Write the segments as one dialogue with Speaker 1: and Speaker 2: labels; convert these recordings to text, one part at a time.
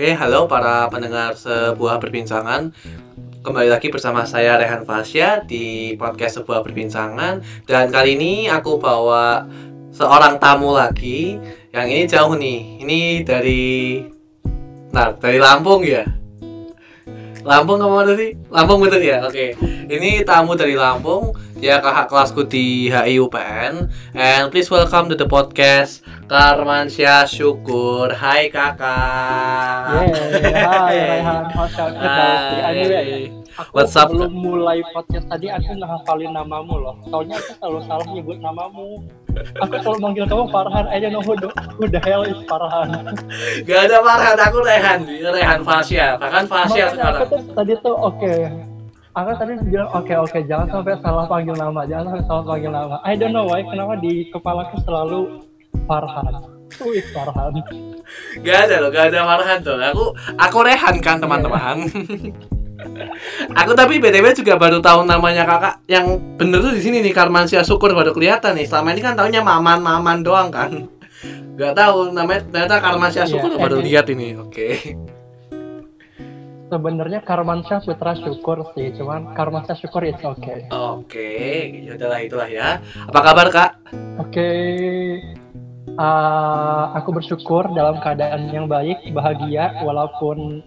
Speaker 1: Oke, halo para pendengar sebuah perbincangan. Kembali lagi bersama saya Rehan Fasya di podcast sebuah perbincangan dan kali ini aku bawa seorang tamu lagi. Yang ini jauh nih. Ini dari Nah, dari Lampung ya. Lampung ke mana sih? Lampung betul ya? Oke. Ini tamu dari Lampung. Dia kakak kelasku di HI UPN. And please welcome to the podcast Karmansyah Syukur. Hai kakak.
Speaker 2: Yeay, hai Raihan, Masya Allah. Anyway, aku
Speaker 1: What's up,
Speaker 2: belum mulai podcast tadi aku nggak hafalin namamu loh. Soalnya aku selalu salah nyebut namamu. Aku selalu manggil kamu Farhan. I don't know who the, who the hell is Farhan.
Speaker 1: Gak ada Farhan, aku Rehan. Rehan Fasya. Bahkan Fasya
Speaker 2: Makanya aku
Speaker 1: sekarang.
Speaker 2: tuh tadi tuh oke. Aku tadi bilang oke oke jangan sampai salah panggil nama, jangan sampai salah panggil nama. I don't know why kenapa di kepalaku selalu Farhan. Is Farhan?
Speaker 1: Gak ada loh, gak ada Farhan tuh. Aku aku Rehan kan teman-teman. Aku tapi btw juga baru tahu namanya kakak yang bener tuh di sini nih Karmansyah Syukur baru kelihatan nih. Selama ini kan taunya Maman Maman doang kan. Gak tahu namanya ternyata Karmansyah
Speaker 2: Iya,
Speaker 1: Syukur baru
Speaker 2: ini-
Speaker 1: lihat ini. Oke.
Speaker 2: Sebenarnya Karmansyah Putra Syukur sih, cuman Karmansyah Syukur okay.
Speaker 1: Oke, ya udahlah itulah ya. Apa kabar kak?
Speaker 2: Oke, uh, aku bersyukur dalam keadaan yang baik, bahagia, walaupun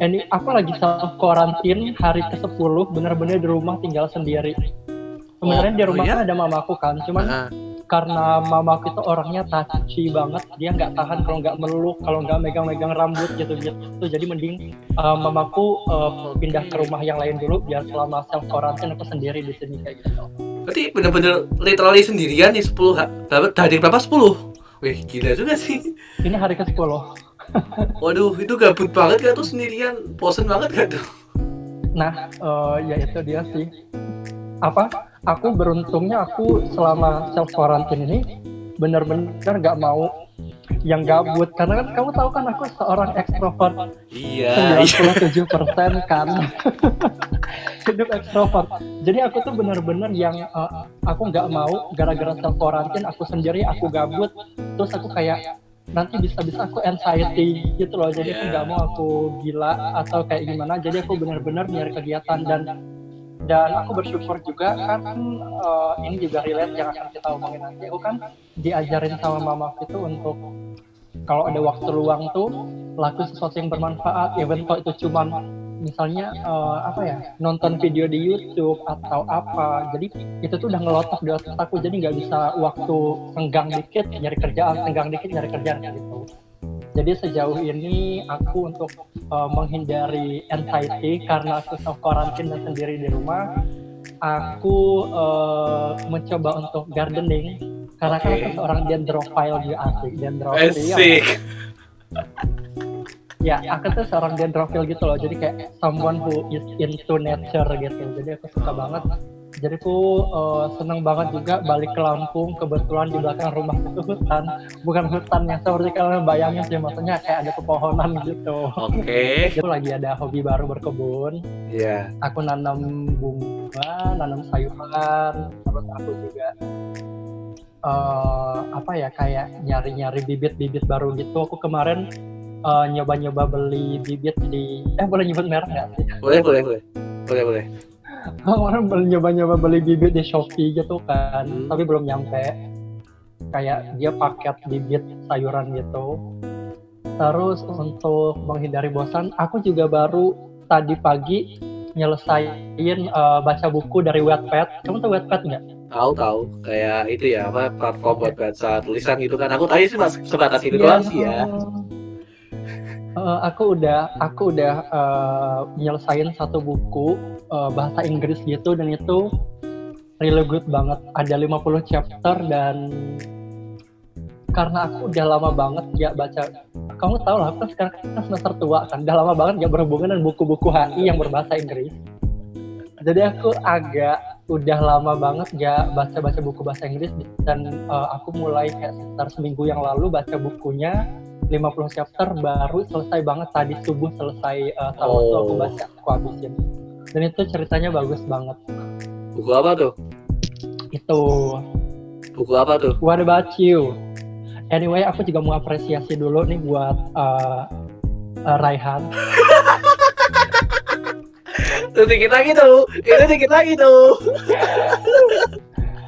Speaker 2: ini aku lagi self quarantine hari ke-10, bener-bener di rumah tinggal sendiri. Sebenarnya
Speaker 1: Oh,
Speaker 2: di rumah
Speaker 1: oh iya?
Speaker 2: kan ada mamaku kan, cuman
Speaker 1: Ah,
Speaker 2: karena mamaku itu orangnya touchy banget, dia nggak tahan kalau nggak meluk, kalau nggak megang-megang rambut gitu-gitu. Jadi mending uh, mamaku uh, pindah ke rumah yang lain dulu, biar selama self quarantine aku sendiri di sini kayak gitu.
Speaker 1: berarti bener-bener literally sendirian nih 10 ha- berapa dari berapa 10? Wih, gila juga sih.
Speaker 2: Ini hari ke-10.
Speaker 1: Waduh, itu gabut banget gak tuh sendirian? Bosen banget gak tuh?
Speaker 2: Nah, eh, ya itu dia sih. Apa? Aku beruntungnya aku selama self quarantine ini benar-benar nggak mau yang gabut karena kan kamu tahu kan aku seorang ekstrovert
Speaker 1: Iya,
Speaker 2: 97% kan hidup ekstrovert jadi aku tuh benar-benar yang eh, aku nggak mau gara-gara self quarantine aku sendiri aku gabut terus aku kayak nanti bisa-bisa aku anxiety gitu loh jadi aku
Speaker 1: Yeah.
Speaker 2: nggak mau aku gila atau kayak gimana jadi aku benar-benar nyari kegiatan dan dan aku bersyukur juga kan eh, ini juga relate yang akan kita omongin nanti aku kan diajarin sama mama itu untuk kalau ada waktu luang tuh lakuin sesuatu yang bermanfaat even kalau itu cuman misalnya eh, apa ya nonton video di YouTube atau apa jadi itu tuh udah ngelotok di otak aku jadi nggak bisa waktu senggang dikit nyari kerjaan senggang dikit nyari kerjaan gitu jadi sejauh ini aku untuk eh, menghindari anxiety karena aku self quarantine dan sendiri di rumah aku eh, mencoba untuk gardening karena kan
Speaker 1: Oke.
Speaker 2: aku seorang dendrophile juga asik dendrophile
Speaker 1: asik.
Speaker 2: ya aku tuh seorang dendrophile gitu loh. Jadi kayak someone who is into nature gitu. Jadi aku suka banget. Jadi aku eh, seneng banget juga balik ke Lampung kebetulan di belakang rumah itu hutan. Bukan hutan yang seperti kalian bayangin sih. Maksudnya kayak ada pepohonan gitu.
Speaker 1: Oke.
Speaker 2: Jadi aku lagi ada hobi baru berkebun.
Speaker 1: Iya.
Speaker 2: aku nanam bunga nanam sayuran terus aku juga eh apa ya kayak nyari-nyari bibit-bibit baru gitu. Aku kemarin eh, nyoba-nyoba beli bibit di eh boleh nyebut merek nggak sih
Speaker 1: Boleh, boleh, boleh. Boleh, boleh.
Speaker 2: kemarin beli nyoba-nyoba beli bibit di Shopee gitu kan
Speaker 1: Hmm.
Speaker 2: tapi belum nyampe kayak dia paket bibit sayuran gitu terus untuk menghindari bosan aku juga baru tadi pagi nyelesain eh, baca buku dari Wattpad kamu tahu Wattpad nggak
Speaker 1: Tahu, tahu. Kayak itu ya, apa platform buat baca tulisan gitu kan. Aku tadi sih mas sebatas itu
Speaker 2: Iya.
Speaker 1: doang sih ya.
Speaker 2: Eh, aku udah aku udah eh, nyelesain satu buku eh, bahasa Inggris gitu dan itu really good banget. Ada 50 chapter dan karena aku udah lama banget gak baca kamu tahu lah kan sekarang kan semester tua kan udah lama banget gak berhubungan dengan buku-buku HI yang berbahasa Inggris jadi aku agak udah lama banget gak baca-baca buku bahasa Inggris dan eh, aku mulai kayak sekitar seminggu yang lalu baca bukunya 50 chapter baru selesai banget tadi subuh selesai eh, salah waktu aku
Speaker 1: Oh.
Speaker 2: baca aku habisin dan itu ceritanya bagus banget
Speaker 1: Buku apa tuh?
Speaker 2: itu
Speaker 1: Buku apa tuh?
Speaker 2: what about you anyway aku juga mau apresiasi dulu nih buat uh, uh, Raihan.
Speaker 1: Itu dikit lagi tuh, itu dikit lagi tuh.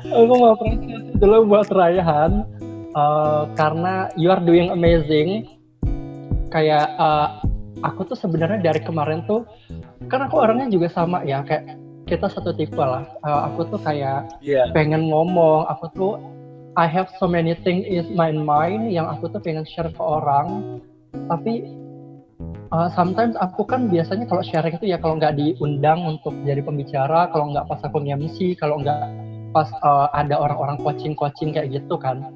Speaker 2: aku mau apresiasi dulu buat Raihan uh, karena you are doing amazing. Kayak uh, aku tuh sebenarnya dari kemarin tuh kan aku orangnya juga sama ya kayak kita satu tipe lah. Uh, aku tuh kayak
Speaker 1: Iya.
Speaker 2: pengen ngomong, aku tuh I have so many things in my mind yang aku tuh pengen share ke orang. Tapi uh, sometimes aku kan biasanya kalau sharing itu ya kalau nggak diundang untuk jadi pembicara, kalau nggak pas aku nge-MC, kalau nggak pas uh, ada orang-orang coaching-coaching kayak gitu kan.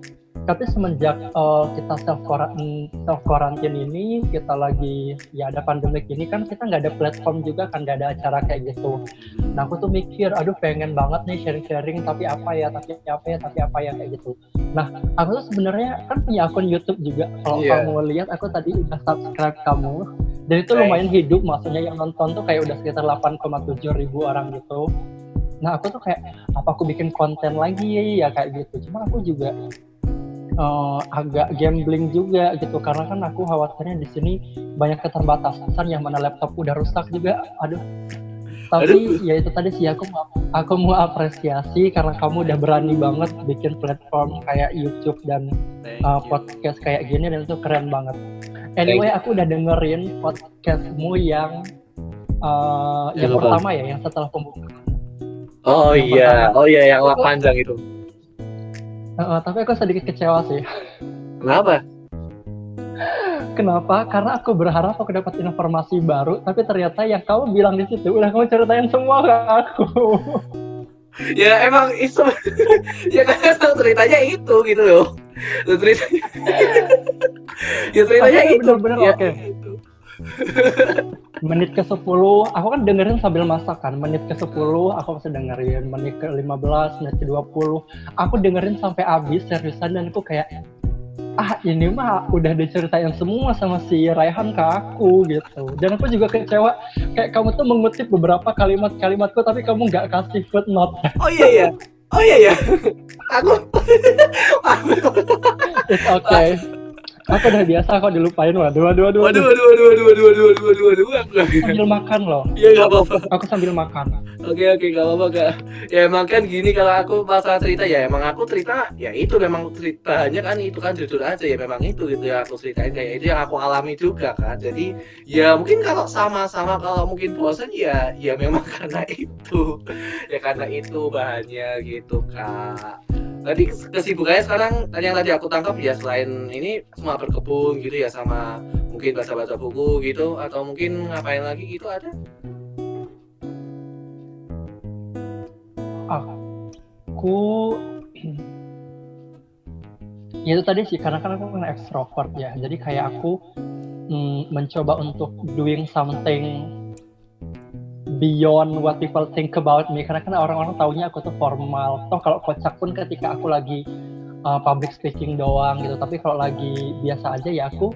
Speaker 2: Tapi semenjak uh, kita self quarantine, self quarantine ini, kita lagi ya ada pandemik ini kan kita nggak ada platform juga kan nggak ada acara kayak gitu. Nah aku tuh mikir, aduh pengen banget nih sharing-sharing tapi apa ya, tapi apa ya, tapi apa ya kayak gitu. Nah aku tuh sebenarnya kan punya akun YouTube juga. Kalau
Speaker 1: Iya.
Speaker 2: kamu lihat aku tadi udah subscribe kamu dan itu lumayan hidup, maksudnya yang nonton tuh kayak udah sekitar 8,7 ribu orang gitu. Nah aku tuh kayak apa aku bikin konten lagi ya kayak gitu. Cuma aku juga eh, agak gambling juga gitu karena kan aku khawatirnya di sini banyak keterbatasan yang mana laptop udah rusak juga. Aduh. Tapi ya itu tadi sih aku mau aku mau apresiasi karena kamu udah berani banget bikin platform kayak YouTube dan
Speaker 1: Thank
Speaker 2: uh,
Speaker 1: you.
Speaker 2: podcast kayak gini dan itu keren banget. Anyway, aku udah dengerin podcastmu yang uh, yang
Speaker 1: Yang
Speaker 2: pertama ya, yang setelah pembukaan.
Speaker 1: Oh
Speaker 2: yang
Speaker 1: iya,
Speaker 2: pertama.
Speaker 1: oh iya yang panjang itu.
Speaker 2: Uh, tapi aku sedikit kecewa sih.
Speaker 1: Kenapa?
Speaker 2: Kenapa? Karena aku berharap aku dapat informasi baru, tapi ternyata yang kamu bilang di situ udah kamu ceritain semua ke aku.
Speaker 1: ya emang itu ya kan ceritanya itu gitu loh ceritanya ya ceritanya
Speaker 2: Tapi
Speaker 1: itu
Speaker 2: bener-bener
Speaker 1: ya,
Speaker 2: oke.
Speaker 1: itu.
Speaker 2: Menit ke 10, aku kan dengerin sambil masak kan. Menit ke 10 aku masih dengerin, menit ke 15, menit ke 20. Aku dengerin sampai habis seriusan dan aku kayak ah ini mah udah diceritain semua sama si Raihan ke aku gitu. Dan aku juga kecewa kayak kamu tuh mengutip beberapa kalimat-kalimatku tapi kamu nggak kasih footnote.
Speaker 1: oh iya iya oh iya iya aku
Speaker 2: It's okay. Aku udah biasa kok dilupain waduh waduh waduh.
Speaker 1: waduh waduh waduh waduh waduh waduh waduh waduh waduh aku
Speaker 2: Sambil makan loh.
Speaker 1: ya nggak apa-apa
Speaker 2: Aku sambil makan.
Speaker 1: Oke oke gak apa-apa kak. Ya emang kan gini kalau aku masalah cerita ya emang aku cerita ya itu memang ceritanya kan itu kan jujur aja ya memang itu gitu ya aku ceritain kayak itu yang aku alami juga kan. Jadi ya mungkin kalau sama-sama kalau mungkin bosan ya ya memang karena itu ya karena itu bahannya gitu kak. Tadi kesibukannya sekarang tadi yang tadi aku tangkap ya selain ini semua berkebun gitu ya sama mungkin baca-baca buku gitu atau mungkin ngapain lagi gitu ada?
Speaker 2: Aku ya itu tadi sih karena kan aku kan extrovert ya. Jadi kayak aku mm, mencoba untuk doing something beyond what people think about me karena kan orang-orang taunya aku tuh formal. Toh kalau kocak pun ketika aku lagi uh, public speaking doang gitu. Tapi kalau lagi biasa aja ya aku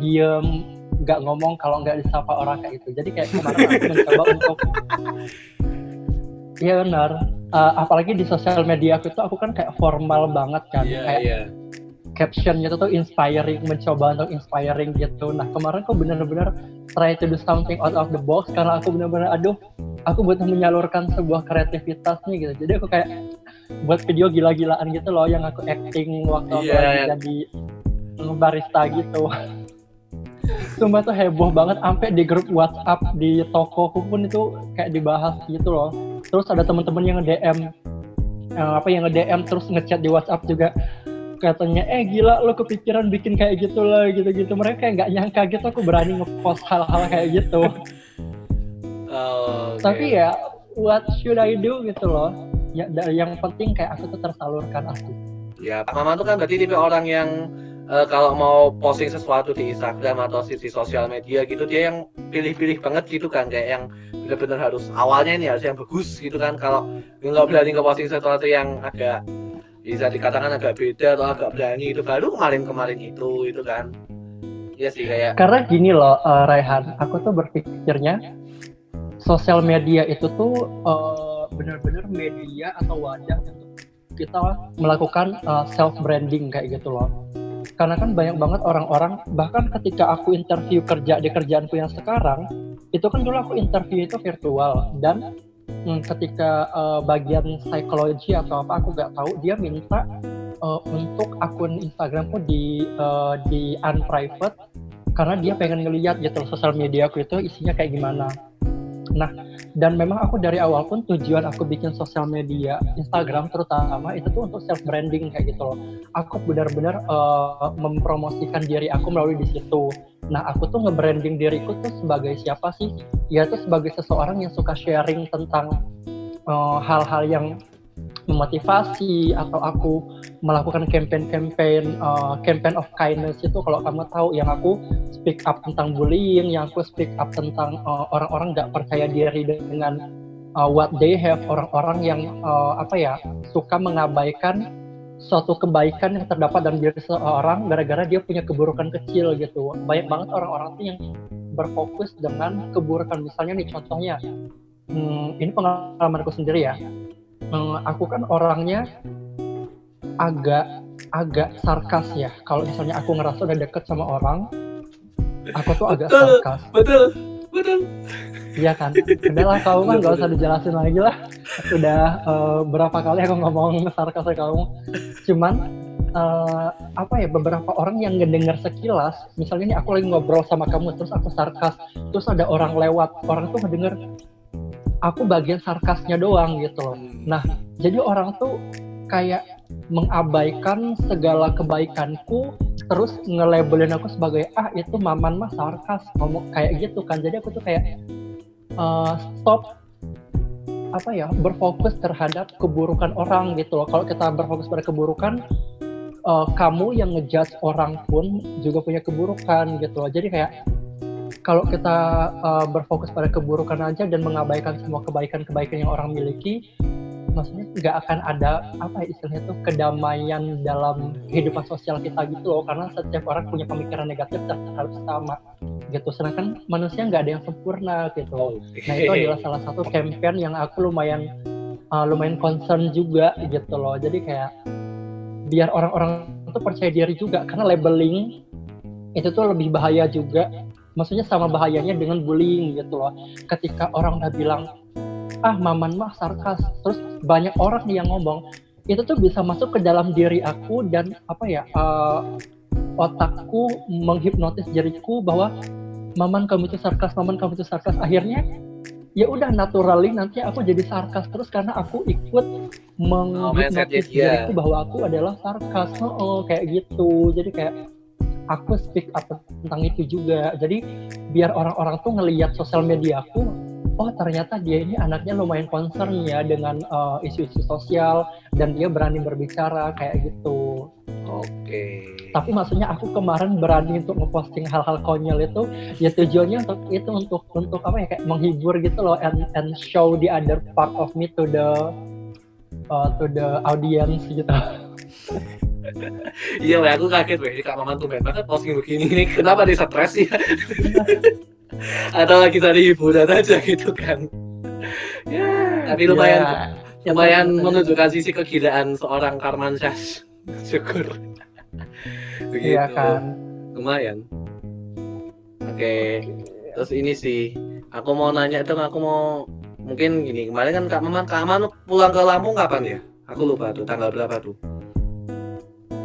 Speaker 2: diem nggak ngomong kalau nggak disapa orang kayak gitu. Jadi kayak kemarin aku mencoba untuk Iya benar. Uh, apalagi di sosial media aku tuh aku kan kayak formal banget kan. kayak
Speaker 1: iya.
Speaker 2: Captionnya tuh tuh inspiring, mencoba untuk inspiring gitu. Nah kemarin aku bener-bener try to do something out of the box karena aku bener-bener aduh aku butuh menyalurkan sebuah kreativitas nih gitu. Jadi aku kayak buat video gila-gilaan gitu loh yang aku acting waktu aku
Speaker 1: Iya.
Speaker 2: lagi jadi barista gitu. Sumpah tuh heboh banget sampai di grup WhatsApp di tokoku pun itu kayak dibahas gitu loh. Terus ada teman-teman yang nge-DM eh, apa yang nge-DM terus ngechat di WhatsApp juga katanya eh gila lo kepikiran bikin kayak gitu lah gitu-gitu. Mereka kayak nggak nyangka gitu aku berani ngepost hal-hal kayak gitu.
Speaker 1: Oh, oke.
Speaker 2: tapi ya what should I do gitu loh. Ya yang penting kayak aku tuh tersalurkan aku.
Speaker 1: Ya Mama tuh kan berarti tipe orang yang eh, kalau mau posting sesuatu di Instagram atau di, di sosial media gitu dia yang pilih-pilih banget gitu kan kayak yang benar-benar harus awalnya ini harus yang bagus gitu kan. Kalau nggak berani ke posting sesuatu yang agak bisa dikatakan agak beda atau agak berani itu baru kemarin-kemarin itu itu kan. Iya sih kayak
Speaker 2: karena gini loh eh, Raihan aku tuh berpikirnya sosial media itu tuh eh, benar-benar media atau wadah untuk kita melakukan self branding kayak gitu loh. Karena kan banyak banget orang-orang bahkan ketika aku interview kerja di kerjaanku yang sekarang itu kan dulu aku interview itu virtual dan hmm, ketika uh, bagian psikologi atau apa aku nggak tahu. Dia minta uh, untuk akun Instagramku di uh, di unprivate karena dia pengen ngeliat gitu sosial media aku itu isinya kayak gimana Nah, dan memang aku dari awal pun tujuan aku bikin sosial media Instagram terutama itu tuh untuk self branding kayak gitu loh. Aku benar-benar uh, mempromosikan diri aku melalui di situ. Nah, aku tuh nge-branding diriku tuh sebagai siapa sih? Ya tuh sebagai seseorang yang suka sharing tentang eh, hal-hal uh, yang memotivasi atau aku melakukan campaign-campaign uh, campaign of kindness itu kalau kamu tahu yang aku speak up tentang bullying, yang aku speak up tentang uh, orang-orang nggak percaya diri dengan uh, what they have, orang-orang yang uh, apa ya suka mengabaikan suatu kebaikan yang terdapat dalam diri seseorang gara-gara dia punya keburukan kecil gitu. Banyak banget orang-orang tuh yang berfokus dengan keburukan. Misalnya nih contohnya, hmm, ini pengalamanku sendiri ya Hmm, aku kan orangnya agak agak sarkas ya. Kalau misalnya aku ngerasa udah deket sama orang, aku tuh agak
Speaker 1: betul,
Speaker 2: sarkas.
Speaker 1: Betul, betul.
Speaker 2: Iya kan. Udahlah kamu kan gak usah dijelasin lagi lah. Udah uh, berapa kali aku ngomong sarkas ke kamu. Cuman uh, apa ya beberapa orang yang ngedenger sekilas, misalnya nih aku lagi ngobrol sama kamu terus aku sarkas, terus ada orang lewat, orang tuh ngedenger aku bagian sarkasnya doang gitu loh. Nah, jadi orang tuh kayak mengabaikan segala kebaikanku terus nge-labelin aku sebagai ah itu maman mah sarkas ngomong kayak gitu kan. Jadi aku tuh kayak uh, stop apa ya berfokus terhadap keburukan orang gitu loh. Kalau kita berfokus pada keburukan uh, kamu yang ngejudge orang pun juga punya keburukan gitu loh. Jadi kayak kalau kita uh, berfokus pada keburukan aja dan mengabaikan semua kebaikan-kebaikan yang orang miliki, maksudnya nggak akan ada apa ya istilahnya tuh kedamaian dalam kehidupan sosial kita gitu loh. Karena setiap orang punya pemikiran negatif terhadap sama gitu. Sedangkan manusia nggak ada yang sempurna gitu. Nah itu adalah salah satu campaign yang aku lumayan uh, lumayan concern juga gitu loh. Jadi kayak biar orang-orang itu percaya diri juga. Karena labeling itu tuh lebih bahaya juga. Maksudnya sama bahayanya dengan bullying gitu loh. Ketika orang udah bilang ah maman mah sarkas. Terus banyak orang yang ngomong itu tuh bisa masuk ke dalam diri aku dan apa ya uh, otakku menghipnotis diriku bahwa maman kamu itu sarkas maman kamu itu sarkas akhirnya ya udah naturally nanti aku jadi sarkas terus karena aku ikut menghipnotis oh, diriku bahwa aku adalah sarkas. Oh, oh kayak gitu. Jadi kayak aku speak up tentang itu juga. Jadi biar orang-orang tuh ngelihat sosial media aku oh ternyata dia ini anaknya lumayan concern ya dengan uh, isu-isu sosial dan dia berani berbicara kayak gitu.
Speaker 1: Oke. Okay.
Speaker 2: tapi maksudnya aku kemarin berani untuk ngeposting hal-hal konyol itu ya tujuannya untuk itu untuk untuk apa ya kayak menghibur gitu loh and and show the other part of me to the uh, to the audience gitu.
Speaker 1: Iya aku kaget weh kak maman tuh banget posting begini ini kenapa dia stres ya atau lagi tadi hiburan aja gitu kan. Ya tapi lumayan ya, lumayan ya, menunjukkan sisi kegilaan seorang Karman Syah syukur. Begitu. Iya kan? Lumayan. Oke okay. terus ini sih. Aku mau nanya itu aku mau mungkin gini. Kemarin kan kak Maman kak Maman pulang ke Lampung kapan ya? Aku lupa tuh tanggal berapa tuh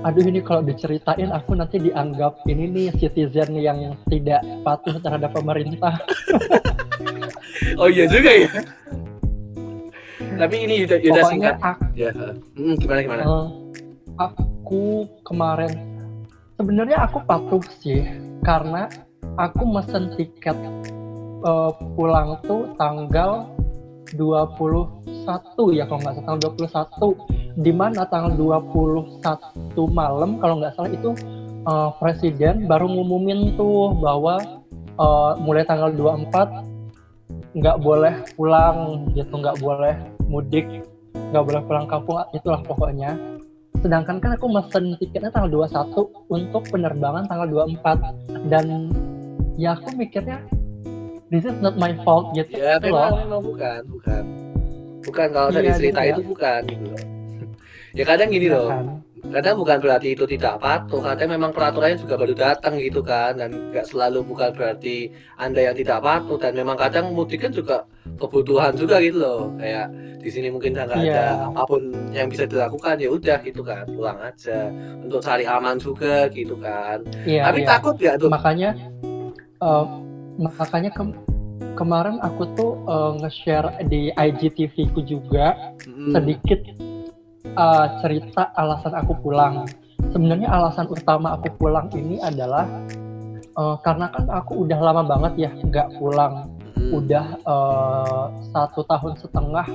Speaker 2: aduh ini kalau diceritain aku nanti dianggap ini nih citizen yang tidak patuh terhadap pemerintah.
Speaker 1: oh iya juga ya. Tapi ini udah, udah singkat. Aku, ya. Hmm, gimana gimana? Uh,
Speaker 2: aku kemarin sebenarnya aku patuh sih karena aku mesen tiket uh, pulang tuh tanggal 21 ya kalau nggak salah tanggal 21 di mana tanggal 21 malam kalau nggak salah itu uh, presiden baru ngumumin tuh bahwa uh, mulai tanggal 24 nggak boleh pulang gitu nggak boleh mudik nggak boleh pulang kampung itulah pokoknya. Sedangkan kan aku mesen tiketnya tanggal 21 untuk penerbangan tanggal 24 dan ya aku mikirnya this is not my fault gitu
Speaker 1: ya memang, memang bukan bukan. Bukan kalau dari iya, cerita ya. itu bukan gitu loh ya kadang gini loh. Kadang bukan berarti itu tidak patuh kadang memang peraturannya juga baru datang gitu kan dan nggak selalu bukan berarti anda yang tidak patuh. Dan memang kadang mudik kan juga kebutuhan juga gitu loh. Kayak di sini mungkin nggak
Speaker 2: Iya.
Speaker 1: ada apa pun yang bisa dilakukan ya udah gitu kan. Pulang aja. Untuk cari aman juga gitu kan.
Speaker 2: Iya,
Speaker 1: tapi
Speaker 2: iya.
Speaker 1: takut nggak tuh?
Speaker 2: Makanya eh, makanya kem- kemarin aku tuh eh, nge-share di IGTV ku juga
Speaker 1: Mm,
Speaker 2: sedikit eh, cerita alasan aku pulang. Sebenarnya alasan utama aku pulang ini adalah eh, karena kan aku udah lama banget ya nggak pulang.
Speaker 1: mm.
Speaker 2: Udah eh, satu tahun setengah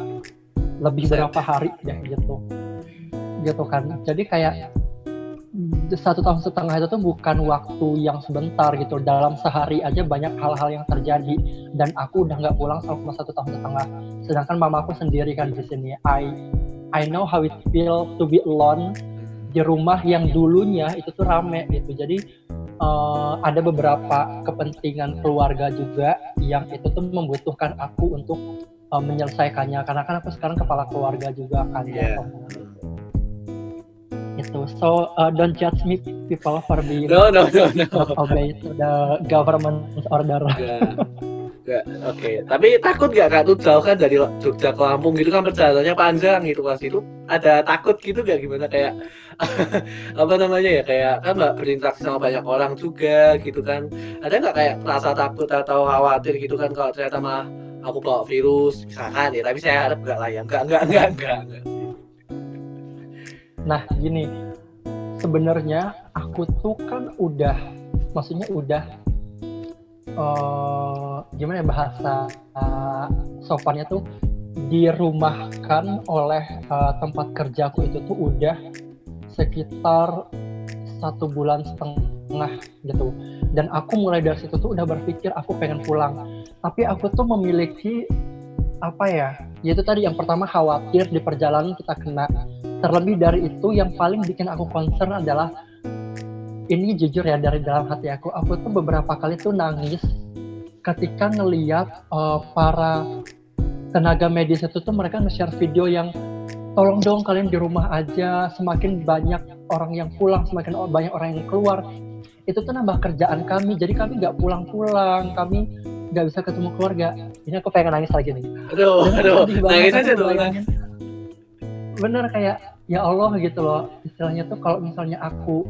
Speaker 2: lebih berapa hari ya gitu, gitu kan. Jadi kayak mm, satu tahun setengah itu tuh bukan waktu yang sebentar gitu. Dalam sehari aja banyak hal-hal yang terjadi dan aku udah nggak pulang selama satu tahun setengah. Sedangkan mamaku sendiri kan di sini. I I know how it feel to be alone di rumah yang dulunya itu tuh rame gitu. Jadi eh, ada beberapa kepentingan keluarga juga yang itu tuh membutuhkan aku untuk eh, menyelesaikannya. Karena kan aku sekarang kepala keluarga juga kan.
Speaker 1: Iya.
Speaker 2: Gitu. So uh, don't judge me people for being
Speaker 1: no no no no
Speaker 2: obey the government order.
Speaker 1: Enggak. Enggak. Oke, tapi takut nggak kak tuh jauh kan dari Jogja ke Lampung gitu kan perjalanannya panjang gitu pas itu ada takut gitu nggak? Gimana? Kayak apa namanya ya? Kayak kan nggak berinteraksi sama banyak orang juga gitu kan. Ada nggak kayak rasa takut atau khawatir gitu kan kalau ternyata mah aku bawa virus? Misalkan ya tapi saya harap nggak ya. Nggak nggak nggak nggak.
Speaker 2: Nah, gini. Sebenarnya aku tuh kan udah maksudnya udah eh gimana ya bahasa eh, sopannya tuh dirumahkan oleh eh, tempat kerjaku itu tuh udah sekitar satu bulan setengah gitu. Dan aku mulai dari situ tuh udah berpikir aku pengen pulang. Tapi aku tuh memiliki apa ya yaitu tadi yang pertama khawatir di perjalanan kita kena. Terlebih dari itu yang paling bikin aku concern adalah ini jujur ya dari dalam hati aku aku tuh beberapa kali tuh nangis ketika ngeliat eh, para tenaga medis itu tuh mereka nge-share video yang tolong dong kalian di rumah aja semakin banyak orang yang pulang semakin banyak orang yang keluar. Itu tuh nambah kerjaan kami jadi kami nggak pulang-pulang kami nggak bisa ketemu keluarga. Ini aku pengen nangis lagi nih.
Speaker 1: Aduh
Speaker 2: Bener,
Speaker 1: aduh nangis aja tuh
Speaker 2: bener kayak ya Allah gitu loh. Istilahnya tuh kalau misalnya aku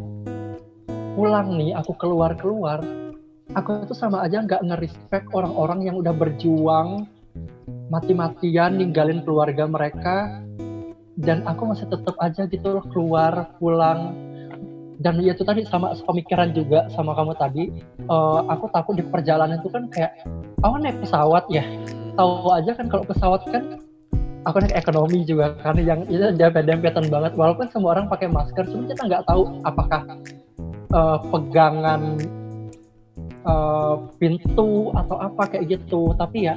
Speaker 2: pulang nih aku keluar keluar aku tuh sama aja nggak nge-respect orang-orang yang udah berjuang mati-matian ninggalin keluarga mereka dan aku masih tetap aja gitu loh keluar pulang. Dan ya itu tadi sama pemikiran juga sama kamu tadi eh, aku takut di perjalanan itu kan kayak aku naik pesawat ya. Tahu aja kan kalau pesawat kan aku naik ekonomi juga karena yang itu dempet-dempetan banget. Walaupun semua orang pakai masker cuma kita nggak tahu apakah eh, pegangan eh, pintu atau apa kayak gitu. Tapi ya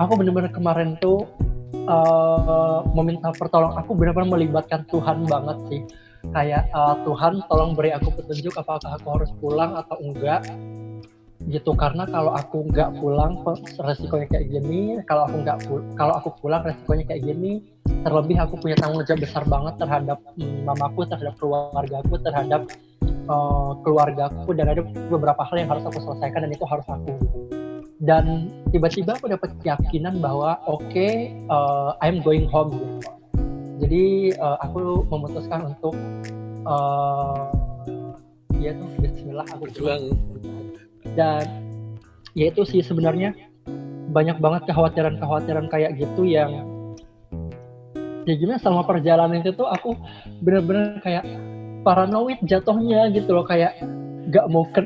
Speaker 2: aku bener-bener kemarin tuh eh, meminta pertolongan. Aku benar-benar melibatkan Tuhan banget sih. Kayak eh, Tuhan tolong beri aku petunjuk apakah aku harus pulang atau enggak gitu. Karena kalau aku nggak pulang resikonya kayak gini. Kalau aku nggak kalau aku pulang resikonya kayak gini. Terlebih aku punya tanggung jawab besar banget terhadap mm, mamaku terhadap keluargaku terhadap eh, keluargaku dan ada beberapa hal yang harus aku selesaikan dan itu harus aku. Dan tiba-tiba aku dapat keyakinan bahwa oke eh, I'm going home. Gitu jadi eh, aku memutuskan untuk eh ya tuh Bismillah aku
Speaker 1: berjuang.
Speaker 2: Dan ya itu sih sebenarnya banyak banget kekhawatiran-kekhawatiran kayak gitu yang ya gimana selama perjalanan itu tuh aku bener-bener kayak paranoid jatuhnya gitu loh kayak nggak mau ke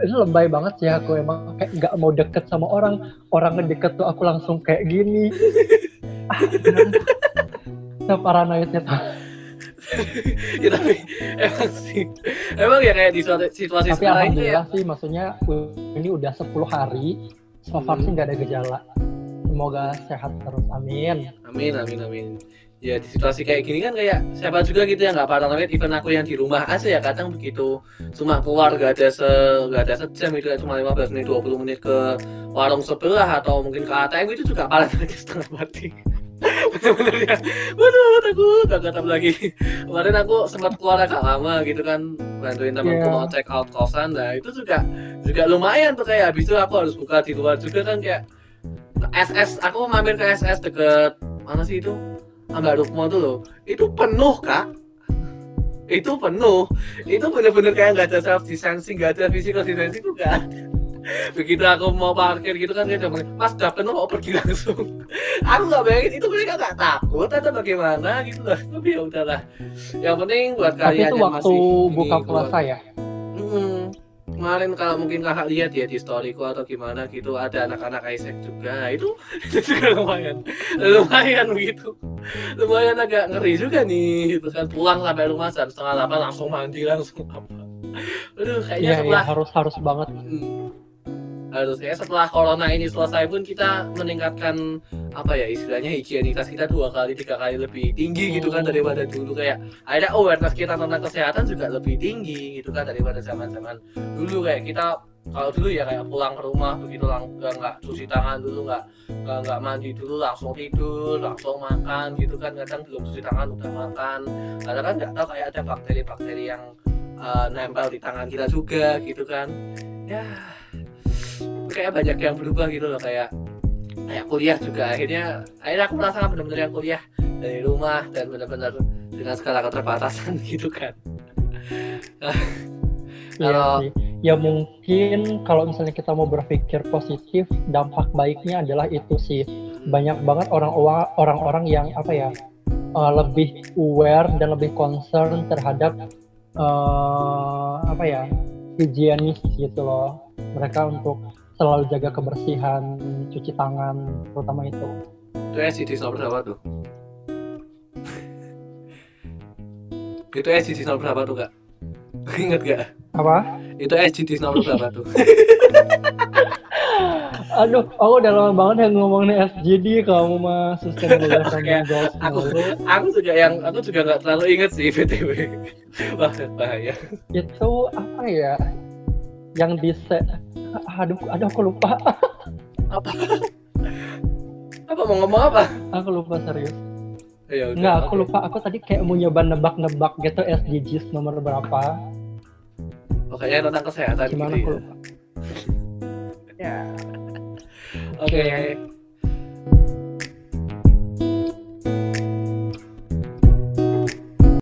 Speaker 2: itu lebay banget sih aku emang kayak nggak mau deket sama orang orang ngedeket tuh aku langsung kayak gini. Ah Nah, paranoidnya tuh.
Speaker 1: Ya tapi emang sih emang ya kayak di suatu situasi
Speaker 2: tapi
Speaker 1: sekarang ini ya.
Speaker 2: alhamdulillah sih maksudnya ini udah 10 hari so far
Speaker 1: Hmm.
Speaker 2: sih nggak ada gejala. Semoga sehat terus amin.
Speaker 1: Amin amin amin ya di situasi kayak gini kan kayak siapa juga gitu yang nggak paranoid even aku yang di rumah aja ya kadang begitu. Cuma keluar gak ada se gak ada sejam itu cuma 15 menit 20 menit ke warung sebelah atau mungkin ke ATM itu juga paranoid setengah mati. Bener-bener ya. Waduh takut gak ketemu lagi. Kemarin aku sempat keluar agak lama gitu kan bantuin temanku
Speaker 2: Iya.
Speaker 1: mau check out kosan. Nah itu juga juga lumayan tuh kayak habis itu aku harus buka di luar juga kan kayak SS aku mampir ke SS deket mana sih itu Ambak Rukmo tuh loh itu penuh kak. Itu penuh. Itu bener-bener kayak nggak ada self distancing nggak ada physical distancing tuh kan begitu aku mau parkir gitu kan dia bilang mas udah penuh mau pergi langsung. Aku nggak bayangin itu mereka nggak takut atau bagaimana gitu loh. Tapi ya udahlah. Yang penting buat
Speaker 2: Tapi
Speaker 1: kalian
Speaker 2: itu
Speaker 1: yang
Speaker 2: waktu
Speaker 1: masih
Speaker 2: buka puasa ya.
Speaker 1: Hmm, kemarin kalau mungkin kakak lihat ya di storyku atau gimana gitu ada anak-anak Isaac juga. Nah, itu itu juga lumayan. Lumayan begitu lumayan agak ngeri juga nih gitu kan. Pulang sampai rumah jam setengah delapan langsung mandi langsung apa aduh kayaknya
Speaker 2: iya
Speaker 1: setelah
Speaker 2: harus harus banget.
Speaker 1: Hmm. Harus kayak setelah corona ini selesai pun kita meningkatkan apa ya istilahnya higienitas kita dua kali tiga kali lebih tinggi gitu kan daripada dulu. Kayak ada awareness kita tentang kesehatan juga lebih tinggi gitu kan daripada zaman zaman dulu. Kayak kita kalau dulu ya kayak pulang ke rumah begitu lang nggak cuci tangan dulu nggak nggak mandi dulu langsung tidur langsung makan gitu kan. Kadang belum cuci tangan udah makan. Karena kan nggak tahu kayak ada bakteri-bakteri yang uh, nempel di tangan kita juga gitu kan. Ya kayak banyak yang berubah gitu loh kayak kayak kuliah juga akhirnya akhirnya aku merasa benar-benar yang kuliah dari rumah dan benar-benar dengan segala keterbatasan gitu kan
Speaker 2: Iya
Speaker 1: Kalau-
Speaker 2: sih. Ya mungkin kalau misalnya kita mau berpikir positif, dampak baiknya adalah itu sih. Banyak banget orang orang-orang yang apa ya uh, lebih aware dan lebih concern terhadap uh, apa ya higienis gitu loh. Mereka untuk selalu jaga kebersihan, cuci tangan, terutama itu.
Speaker 1: itu SGD nomor berapa tuh? Itu SGD nomor berapa tuh kak? Inget gak
Speaker 2: Apa?
Speaker 1: itu SGD nomor berapa tuh?
Speaker 2: Aduh, aku udah lama banget yang ngomongin SGD kamu mah sustainable development goals
Speaker 1: aku aku juga yang aku juga nggak terlalu inget sih btw wah bahaya.
Speaker 2: Itu apa ya yang di set. Aduh aduh aku lupa.
Speaker 1: Apa? Apa mau ngomong apa?
Speaker 2: Aku lupa serius.
Speaker 1: Ya udah,
Speaker 2: nggak aku lupa. Aku tadi kayak mau nyoba nebak-nebak gitu SDGs nomor berapa.
Speaker 1: Pokoknya tentang kesehatan
Speaker 2: gimana
Speaker 1: gitu
Speaker 2: aku
Speaker 1: ya?
Speaker 2: lupa. Ya.
Speaker 1: Oke